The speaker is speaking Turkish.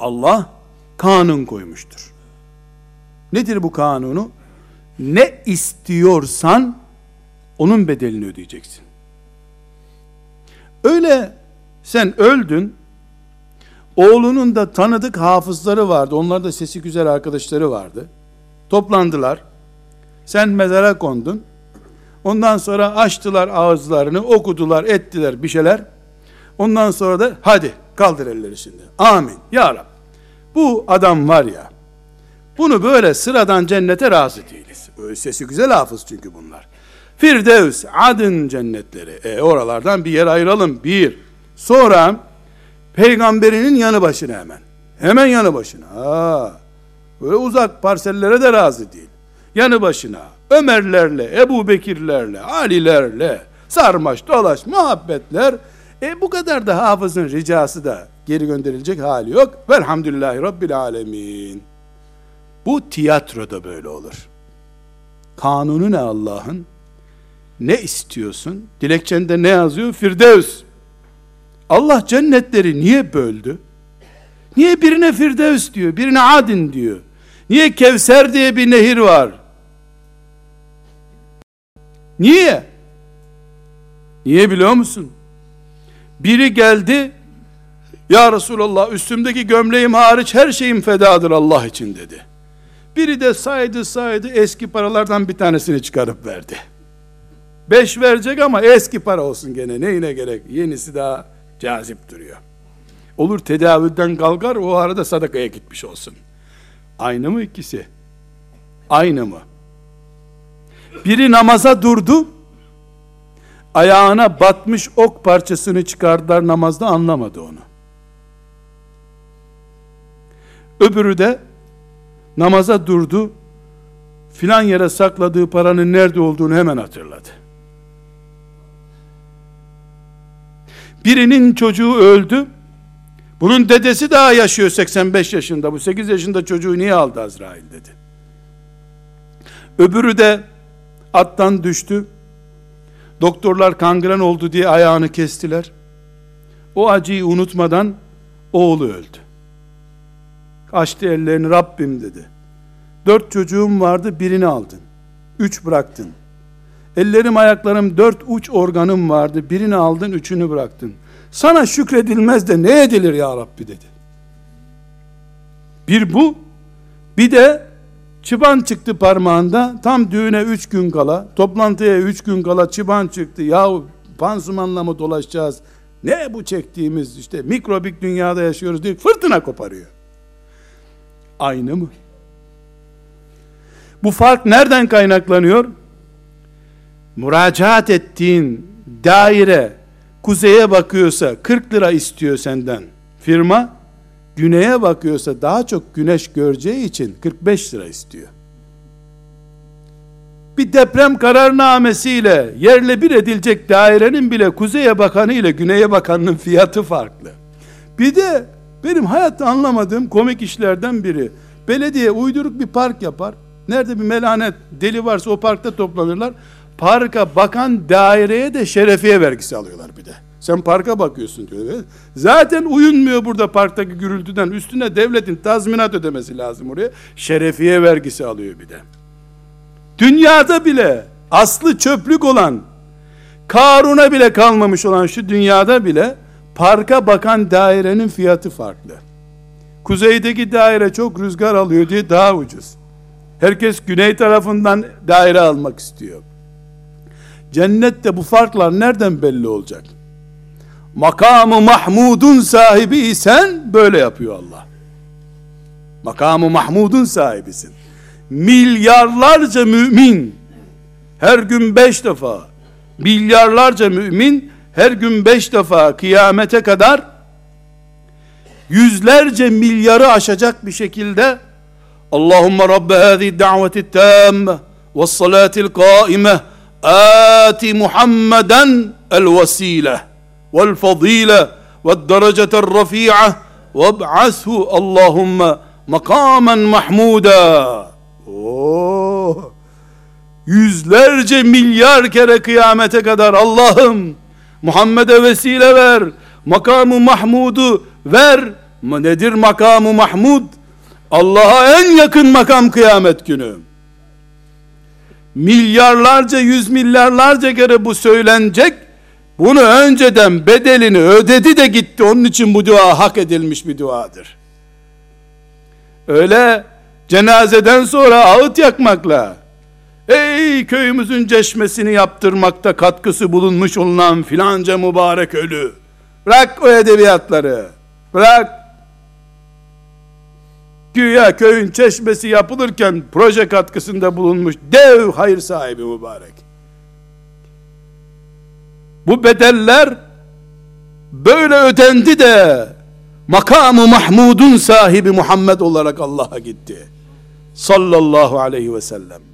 Allah kanun koymuştur. Nedir bu kanunu? Ne istiyorsan onun bedelini ödeyeceksin. Öyle sen öldün, oğlunun da tanıdık hafızları vardı, onlar da sesi güzel arkadaşları vardı. Toplandılar, sen mezara kondun, ondan sonra açtılar ağızlarını, okudular, ettiler bir şeyler. Ondan sonra da hadi kaldır elleri şimdi. Amin. Ya Rab. Bu adam var ya, bunu böyle sıradan cennete razı değiliz. Öyle sesi güzel hafız çünkü bunlar. Firdevs, Adın cennetleri. E oralardan bir yer ayıralım. Bir. Sonra peygamberinin yanı başına hemen. Hemen yanı başına. Ha. Böyle uzak parsellere de razı değil. Yanı başına. Ömerlerle, Ebu Bekirlerle, Alilerle, sarmaş, dolaş, muhabbetler. E bu kadar da hafızın ricası da geri gönderilecek hali yok. Velhamdülillahi Rabbil Alemin. Bu tiyatroda böyle olur. Kanunu ne Allah'ın? Ne istiyorsun? Dilekçende ne yazıyor? Firdevs. Allah cennetleri niye böldü? Niye birine Firdevs diyor, birine Adin diyor? Niye Kevser diye bir nehir var? Niye? Niye biliyor musun? Biri geldi, Ya Resulallah üstümdeki gömleğim hariç her şeyim fedadır Allah için dedi. Biri de saydı saydı eski paralardan bir tanesini çıkarıp verdi. Beş verecek ama eski para olsun gene neyine gerek yenisi daha cazip duruyor. Olur tedavülden kalkar o arada sadakaya gitmiş olsun. Aynı mı ikisi? Aynı mı? Biri namaza durdu, ayağına batmış ok parçasını çıkardılar namazda anlamadı onu. Öbürü de namaza durdu, filan yere sakladığı paranın nerede olduğunu hemen hatırladı. Birinin çocuğu öldü, bunun dedesi daha yaşıyor 85 yaşında, bu 8 yaşında çocuğu niye aldı Azrail dedi. Öbürü de attan düştü, doktorlar kangren oldu diye ayağını kestiler, o acıyı unutmadan oğlu öldü. Açtı ellerini Rabbim dedi. Dört çocuğum vardı birini aldın. Üç bıraktın. Ellerim ayaklarım dört uç organım vardı. Birini aldın üçünü bıraktın. Sana şükredilmez de ne edilir ya Rabbi dedi. Bir bu bir de çıban çıktı parmağında tam düğüne üç gün kala toplantıya üç gün kala çıban çıktı. Yahu pansumanla mı dolaşacağız? Ne bu çektiğimiz işte mikrobik dünyada yaşıyoruz diye fırtına koparıyor. Aynı mı? Bu fark nereden kaynaklanıyor? Müracaat ettiğin daire kuzeye bakıyorsa 40 lira istiyor senden firma, güneye bakıyorsa daha çok güneş göreceği için 45 lira istiyor. Bir deprem kararnamesiyle yerle bir edilecek dairenin bile kuzeye bakanı ile güneye bakanının fiyatı farklı. Bir de benim hayatta anlamadığım komik işlerden biri. Belediye uyduruk bir park yapar. Nerede bir melanet deli varsa o parkta toplanırlar. Parka bakan daireye de şerefiye vergisi alıyorlar bir de. Sen parka bakıyorsun diyor. Zaten uyunmuyor burada parktaki gürültüden. Üstüne devletin tazminat ödemesi lazım oraya. Şerefiye vergisi alıyor bir de. Dünyada bile aslı çöplük olan, Karun'a bile kalmamış olan şu dünyada bile parka bakan dairenin fiyatı farklı. Kuzeydeki daire çok rüzgar alıyor diye daha ucuz. Herkes güney tarafından daire almak istiyor. Cennette bu farklar nereden belli olacak? makamı mahmudun sahibiysen böyle yapıyor Allah. Makamı mahmudun sahibisin. Milyarlarca mümin her gün beş defa milyarlarca mümin her gün beş defa kıyamete kadar yüzlerce milyarı aşacak bir şekilde Allahümme Rabbe hâzi da'veti tâmme ve salatil kâime âti Muhammeden el vesile والفضيلة والدرجة الرفيعة وابعثه اللهم makamen mahmuda. Oo. Yüzlerce milyar kere kıyamete kadar Allah'ım Muhammed'e vesile ver. Makamı Mahmud'u ver. Ama nedir makamı Mahmud? Allah'a en yakın makam kıyamet günü. Milyarlarca, yüz milyarlarca kere bu söylenecek. bunu önceden bedelini ödedi de gitti. Onun için bu dua hak edilmiş bir duadır. Öyle cenazeden sonra ağıt yakmakla, ey köyümüzün çeşmesini yaptırmakta katkısı bulunmuş olunan filanca mübarek ölü. Bırak o edebiyatları. Bırak. Güya köyün çeşmesi yapılırken proje katkısında bulunmuş dev hayır sahibi mübarek. Bu bedeller böyle ödendi de makamı Mahmud'un sahibi Muhammed olarak Allah'a gitti. Sallallahu aleyhi ve sellem.